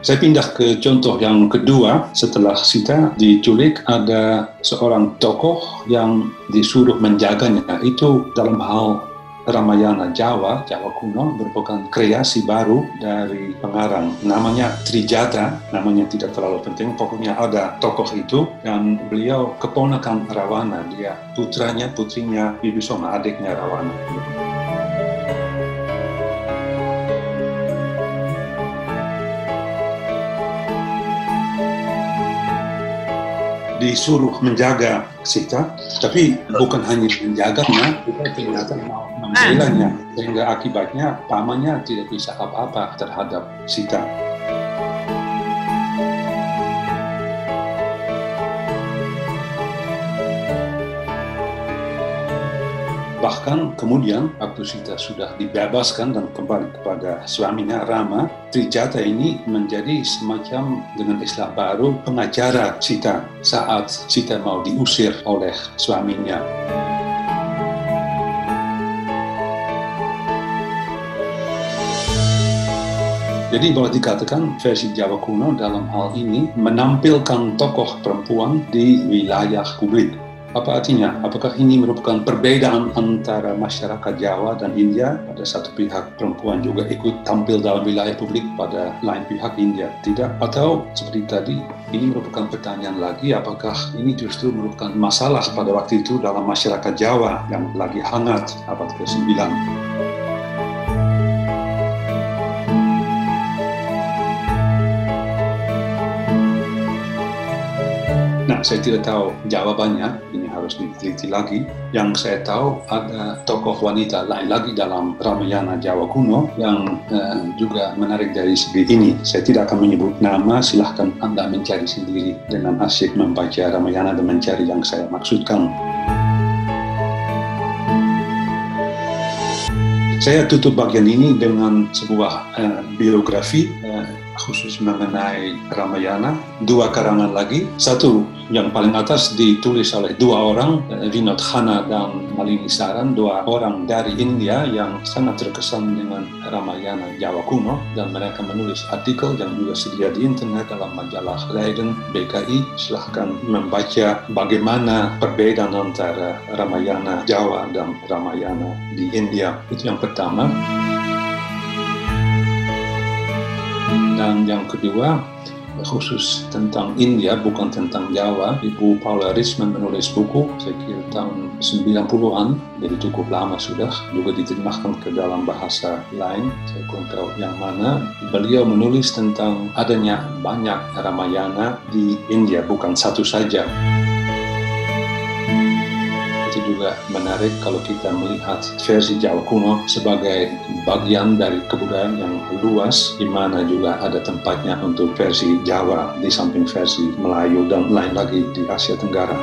Saya pindah ke contoh yang kedua. Setelah Sita diculik ada seorang tokoh yang disuruh menjaganya. Itu dalam hal Ramayana Jawa, Jawa kuno merupakan kreasi baru dari pengarang. Namanya Trijata, namanya tidak terlalu penting, pokoknya ada tokoh itu dan beliau keponakan Rawana, dia putranya, putrinya Bibisoma, adiknya Rawana. Disuruh menjaga Sita, tapi bukan hanya menjaganya, kita ternyata mau membelanya, sehingga akibatnya pamannya tidak bisa apa-apa terhadap Sita. Bahkan kemudian waktu Sita sudah dibebaskan dan kembali kepada suaminya Rama, Trijata ini menjadi semacam dengan istilah baru pengacara Sita saat Sita mau diusir oleh suaminya. Jadi boleh dikatakan versi Jawa kuno dalam hal ini menampilkan tokoh perempuan di wilayah publik apa artinya? Apakah ini merupakan perbedaan antara masyarakat Jawa dan India? Pada satu pihak perempuan juga ikut tampil dalam wilayah publik pada lain pihak India. Tidak? Atau seperti tadi, ini merupakan pertanyaan lagi, apakah ini justru merupakan masalah pada waktu itu dalam masyarakat Jawa yang lagi hangat abad ke-9? Saya tidak tahu jawabannya, ini harus diteliti lagi. Yang saya tahu ada tokoh wanita lain lagi dalam Ramayana Jawa kuno yang uh, juga menarik dari segi ini. Saya tidak akan menyebut nama, silahkan Anda mencari sendiri dengan asyik membaca Ramayana dan mencari yang saya maksudkan. Saya tutup bagian ini dengan sebuah uh, biografi uh, khusus mengenai Ramayana. Dua karangan lagi. Satu yang paling atas ditulis oleh dua orang, Vinod Khanna dan Malini Saran, dua orang dari India yang sangat terkesan dengan Ramayana Jawa kuno dan mereka menulis artikel yang juga sedia di internet dalam majalah Leiden BKI. Silahkan membaca bagaimana perbedaan antara Ramayana Jawa dan Ramayana di India. Itu yang pertama. Dan yang kedua, khusus tentang India, bukan tentang Jawa. Ibu Paula Risman menulis buku, saya kira tahun 90-an, jadi cukup lama sudah, juga diterjemahkan ke dalam bahasa lain, saya kurang tahu yang mana. Beliau menulis tentang adanya banyak Ramayana di India, bukan satu saja itu juga menarik kalau kita melihat versi Jawa kuno sebagai bagian dari kebudayaan yang luas di mana juga ada tempatnya untuk versi Jawa di samping versi Melayu dan lain lagi di Asia Tenggara.